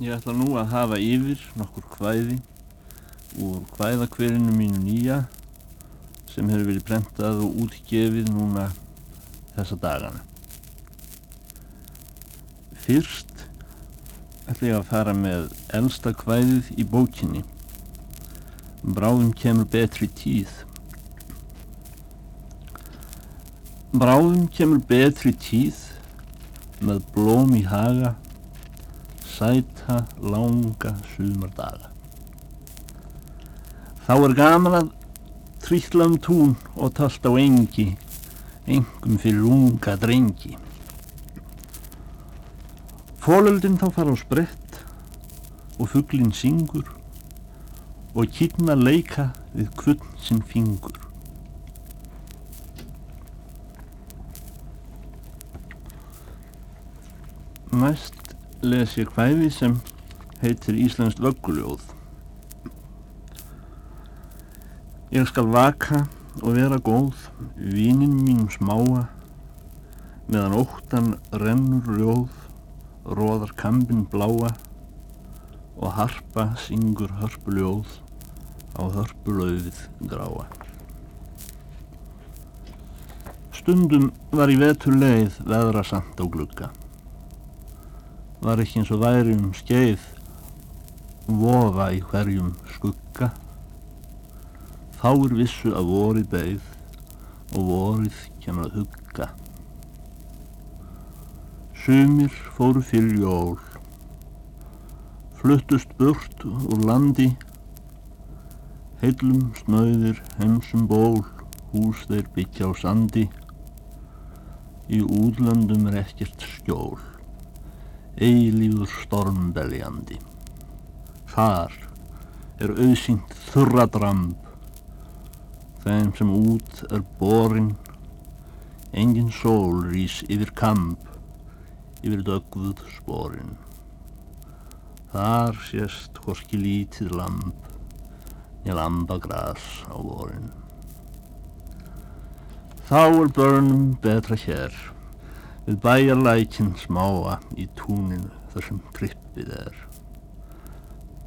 Ég ætla nú að hafa yfir nokkur kvæði úr kvæðakverinu mínu nýja sem hefur verið brentað og útgefið núna þessa dagana. Fyrst ætla ég að fara með elsta kvæðið í bókinni. Bráðum kemur betri tíð. Bráðum kemur betri tíð með blóm í haga sæta langa sumardaga. Þá er gaman að trýtla um tún og talt á engi, engum fyrir unga drengi. Fólöldin þá fara á sprett og fugglin syngur og kýtna leika við kvöld sinn fingur. Næst les ég hvæði sem heitir Íslandst vögguljóð. Ég skal vaka og vera góð, vínin mínum smáa, meðan óttan rennur rjóð, róðar kambin bláa og harpa syngur hörpuljóð á hörpulauðið gráa. Stundum var í vetur leið veðra samt á glugga var ekki eins og væri um skeið vofa í hverjum skugga. Fáir vissu að vorið beigð og vorið kemur að hugga. Sumir fóru fyrir jól fluttust burt úr landi heilum snöðir heimsum ból hús þeir byggja á sandi. Í útlöndum er ekkert skjól eilíður stormbeljandi. Þar er auðsýnt þurradramb, þeim sem út er borin, engin sól rýs yfir kamp, yfir dögvuð sporin. Þar sést horki lítið lamp, ég lamba græs á vorin. Þá er börnum betra hér, við bæjarlækinn smáa í túninu þar sem trippið er.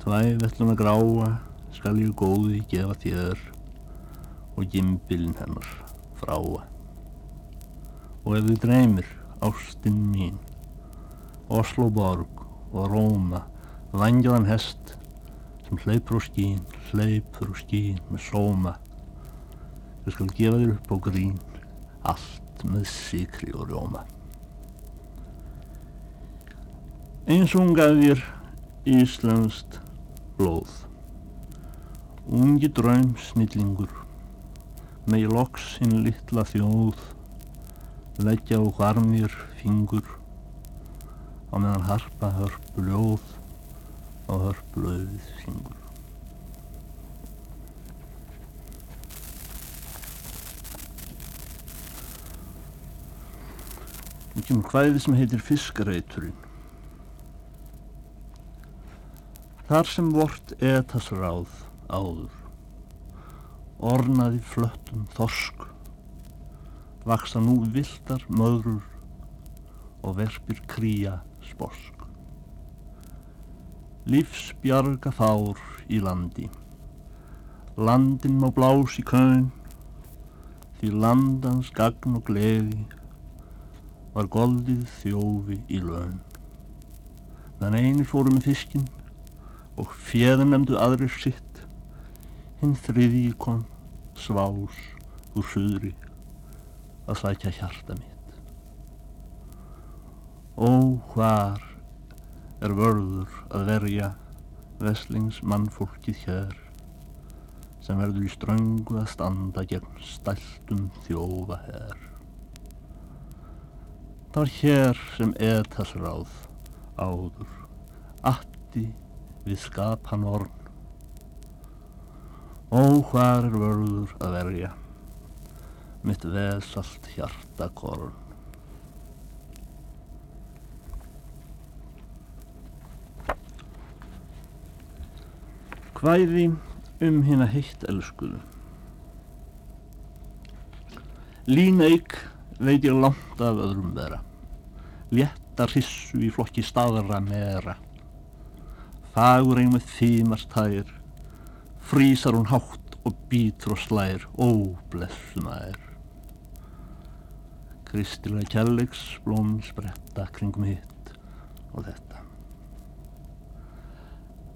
Tvæ velluna gráa skal ég góði gefa þér og gimbilin hennar fráa. Og ef þið dreymir ástinn mín, Osloborg og Róma, vangjaðan hest sem hleypur og skín, hleypur og skín með sóma, ég skal gefa þér upp á grín, allt með sikri og rjóma. Eins og hún gaf þér Íslandst blóð. Ungi draum snillingur, með loks hinn litla þjóð, leggja á harmir fingur, á meðan harpa hörpu ljóð, á hörpu löfið fingur. Nú kemur hvaðið sem heitir Fiskareiturinn. Þar sem vort etas ráð áður, ornaði flöttum þorsk, vaksa nú viltar möðrur og verpir kría sporsk. Lífsbjarga fár í landi, landin má blás í kaun, því landans gagn og gleði var goldið þjófi í laun. Þann eini fóru með fiskinn, og fjeðan nefndu aðrir sitt. Hinn þriði kom svás úr suðri að sækja hjarta mitt. Ó hvar er vörður að verja veslings mannfólkið hér sem verður í ströngu að standa gegn stæltum þjófa hér Það var hér sem etasráð áður atti við skapan orn. Ó hvar er vörður að verja mitt vesalt hjarta korn. Hvæði um hérna heitt elskuðu. Líneik veit ég langt af öðrum vera. Létta hrissu í flokki staðra meðra fagur ein með þýmast tær, frísar hún hátt og býtur og slær, ó, blessum að er. Kristilega kjallegs blóm spretta kringum hitt og þetta.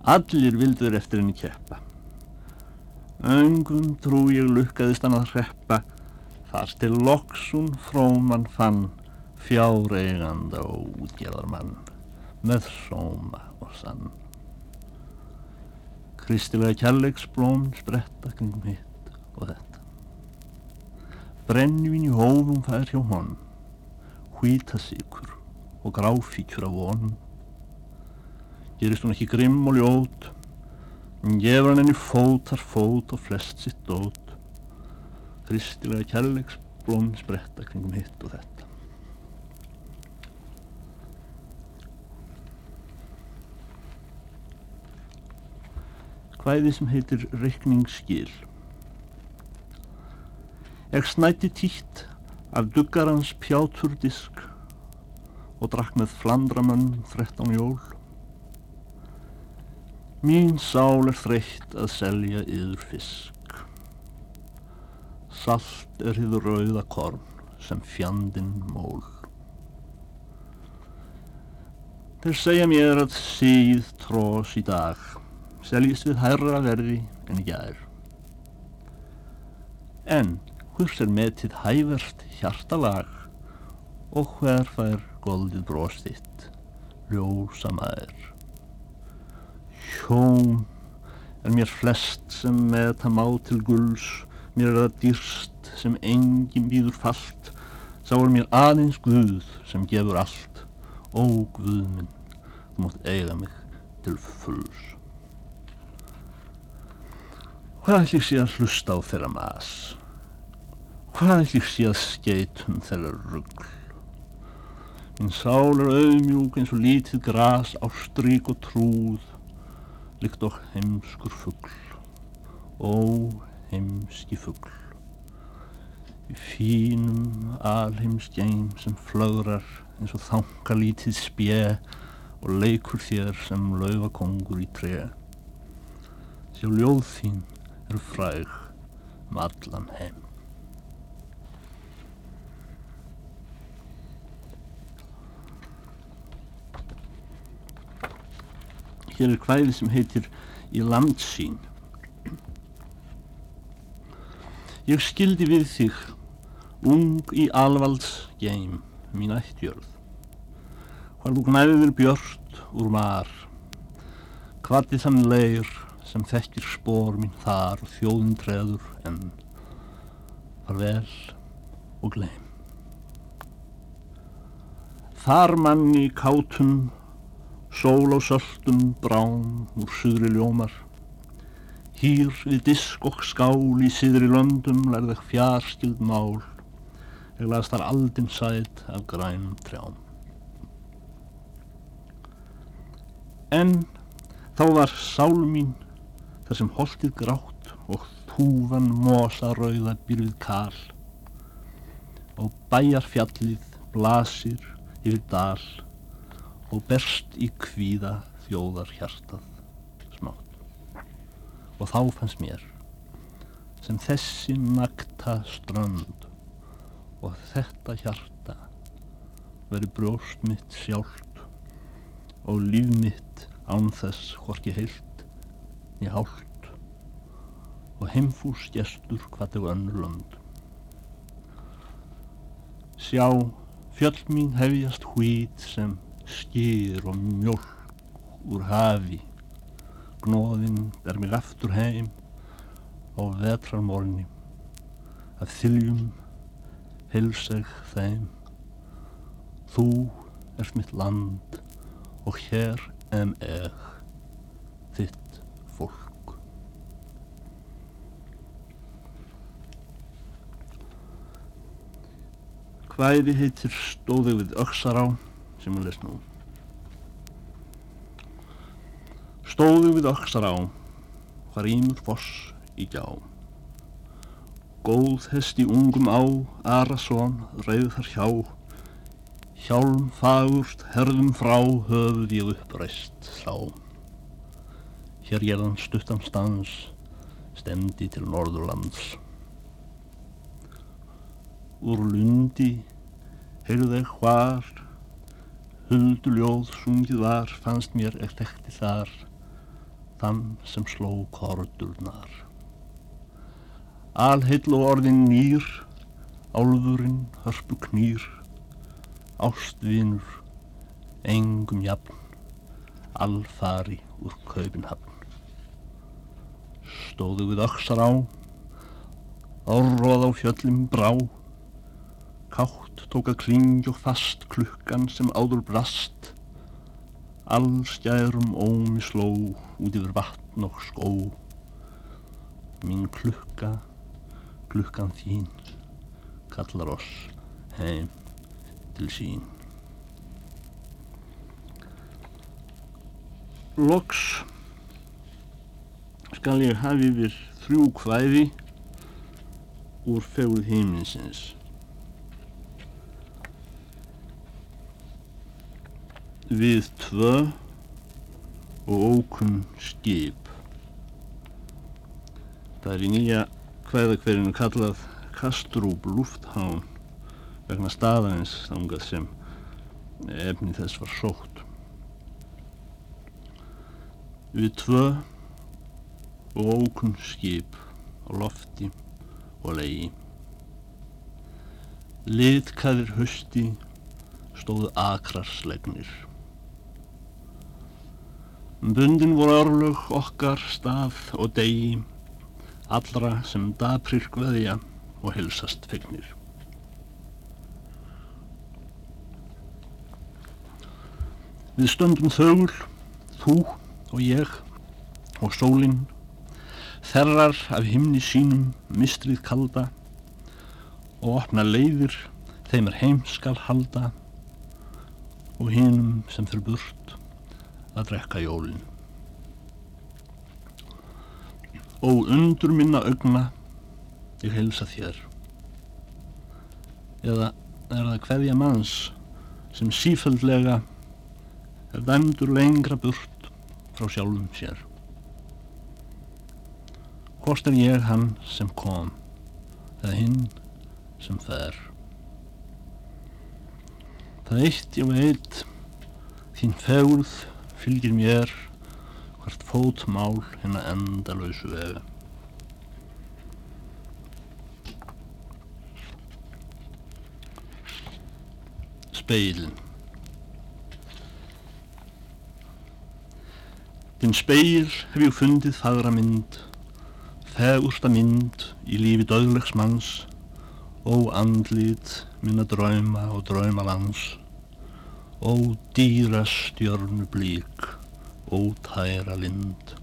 Allir vildur eftir henni keppa. Öngum trú ég lukkaðist hann að hreppa, þar til loksun fróman fann fjáreiganda og útgerðarmann með sóma og sann. Kristilega kjallegsblóm spretta kringum hitt og þetta. Brennvin í hófum fær hjá honn, hvítasíkur og gráfíkjur af vonum. Gerist hún ekki grimm og ljót, en gefur hann henni fótar fót og flest sitt dót. Kristilega kjallegsblóm spretta kringum hitt og þetta. Kvæði sem heitir Reykningsskil. Ég snætti títt af duggarans pjáturdisk og drakk með flandramönn þrettán jól. Mín sál er þreytt að selja yður fisk. Salt er hýður rauða korn sem fjandin mól. Þeir segja mér að síð trós í dag seljist við hærra verði en gær. En hvers er metið hæverst hjartalag og hver fær goldið bróstitt, ljósa maður. Hjón er mér flest sem meta má til gulls, mér er það dýrst sem engin býður fallt, sá er mér aðeins Guð sem gefur allt, ó Guð minn, þú mátt eiga mig til fulls. Hvað ætlir sé að hlusta á þeirra mas? Hvað ætlir sé að skeitum þeirra ruggl? Minn sál er auðmjúk eins og lítið gras á strík og trúð, líkt og heimskur fuggl, ó heimski fuggl. Í fínum alheimsgeim sem flögrar eins og þanga lítið spje og leikur þér sem laufakongur í tre. Sjá ljóð þín eru fræg um allan heim. Hér er hvæði sem heitir Í landsín. Ég skildi við þig, ung í alvalds geim, mín ættjörð. Hvar þú knæðir björst úr mar, hvati þann leir sem þekkir spór mín þar og þjóðin treður en var vel og gleim. Þar manni kátum, sól á söldum brám úr suðri ljómar, hýr við disk og skál í síðri löndum lærði fjarskild mál, ég laðist þar aldinn sæt af grænum trjám. En þá var sál mín þar sem holtið grátt og þúfan mosa rauða býrfið kal. Og bæjarfjallið blasir yfir dal og berst í kvíða þjóðar hjartað smátt. Og þá fannst mér sem þessi nakta strönd og þetta hjarta veri brjóst mitt sjálft og líf mitt án þess hvorki heilt í hált og heimfús gestur hvað þau önnur lönd. Sjá, fjöll mín hefjast hvít sem skýr og mjölk úr hafi, gnóðinn er mig aftur heim á vetrarmorni, að þyljum heilseg þeim. Þú ert mitt land og hér em eg fólk. Hvæði heitir Stóðið við öksará sem við lesnum. Stóðið við öksará, hvar ímur foss í gjá. Góð hesti ungum á, Arason, reyð þar hjá, Hjálm fagurt, herðum frá, höfð ég uppreist þá. Hér gerðan stuttan stans, stemdi til Norðurlands. Úr lundi heyrðu þeir hvar, huldu ljóð sungið var, fannst mér ekti þar, þann sem sló kordurnar. Alheill og orðin nýr, álfurinn hörpu knýr, ástvinur, engum jafn, alfari úr kaupinhafn. Stóðu við öksar á, orroð á fjöllum brá, kátt tók að kling og fast klukkan sem áður brast, allskjærum ómi sló út yfir vatn og skó. Mín klukka, klukkan þín, kallar oss heim til sín. Loks skal ég hafi yfir þrjú kvæði úr fegurð heiminsins. Við tvö og ókunn skip. Það er í nýja kvæðakverinu kallað Kastrúp Lufthán vegna staðains þangað sem efni þess var sótt. Við tvö og ókunn skip á lofti og legi. Liðkaðir hösti stóðu akrarslegnir. Bundin voru örlög okkar stað og degi allra sem daprir gveðja og helsast fegnir. Við stöndum þögul, þú og ég og sólinn, þerrar af himni sínum mistrið kalda og opna leiðir þeim er heim skal halda og hinum sem fyrir burt að drekka jólin. Og undur minna augna ég heilsa þér. Eða er það hverja manns sem sífældlega er dæmdur lengra burt frá sjálfum sér. Hvort er ég hann sem kom, eða hinn sem fer. Það eitt ég veit, þín fegurð fylgir mér hvert fótmál hérna endalauðsu vega. Speilin Þinn speil hef ég fundið fagra mynd, fegursta mynd í lífi döðlegs manns, ó andlit minna drauma og draumalands, ó dýra stjörnu blík, ó tæra lind,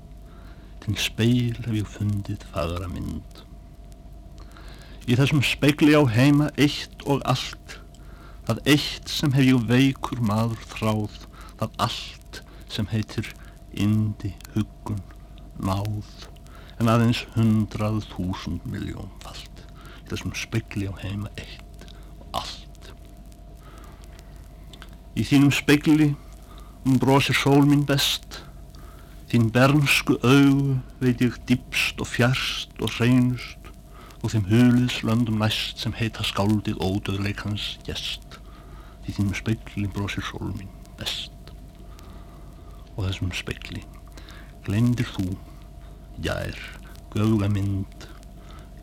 þinn speil hef ég fundið fagra mynd. Í þessum speikli á heima eitt og allt, það eitt sem hef ég veikur maður þráð, það allt sem heitir indi, huggun, náð en aðeins hundrað þúsund miljón falt í þessum spekli á heima eitt og allt. Í þínum spekli um brosir sól mín best þín bernsku augu veit ég dýpst og fjarst og hreinust og þeim huliðs löndum næst sem heita skáldið ódöðleikans gest því þínum spekli brosir sól mín best og þessum spekli glemdir þú, jær, göfuga mynd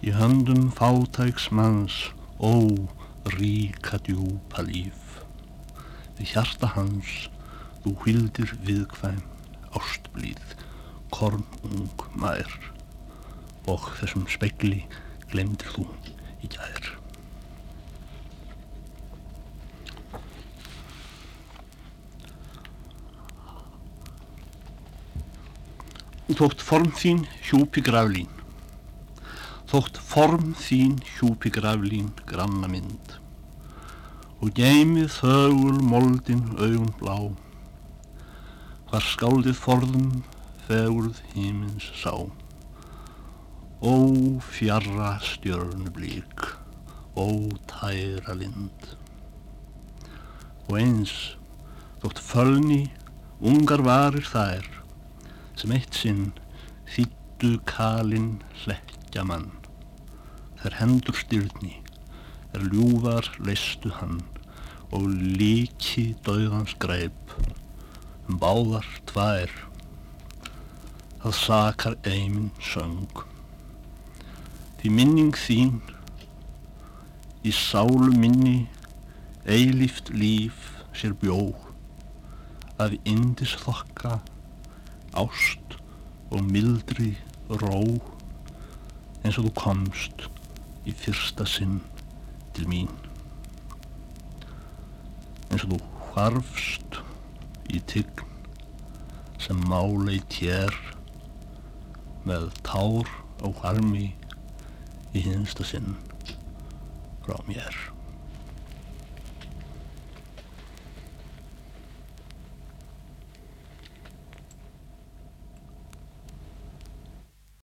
í höndum fátæks manns ó, ríka djúpa líf. Við hjarta hans þú hvildir viðkvæm ástblíð kornung mær. Og þessum spekli glemdir þú jær Þótt form þín hjúpi graflín, þótt form þín hjúpi graflín granna mynd og geimið þögul moldin augun blá, hvar skáldið forðum fegurð hímins sá. Ó fjarra stjörnu blík, ó tæra lind. Og eins, þótt fölni, ungar varir þær, sem eitt sinn þýttu kalinn hlekkja mann. Þær hendur styrni, er ljúvar leistu hann og líki dauðans greip um báðar tvær. Það sakar eimin söng. Því minning þín í sálu minni eilíft líf sér bjó að indis þokka ást og mildri ró eins og þú komst í fyrsta sinn til mín. Eins og þú hvarfst í tygg sem málei tér með tár á harmi í hinsta sinn frá mér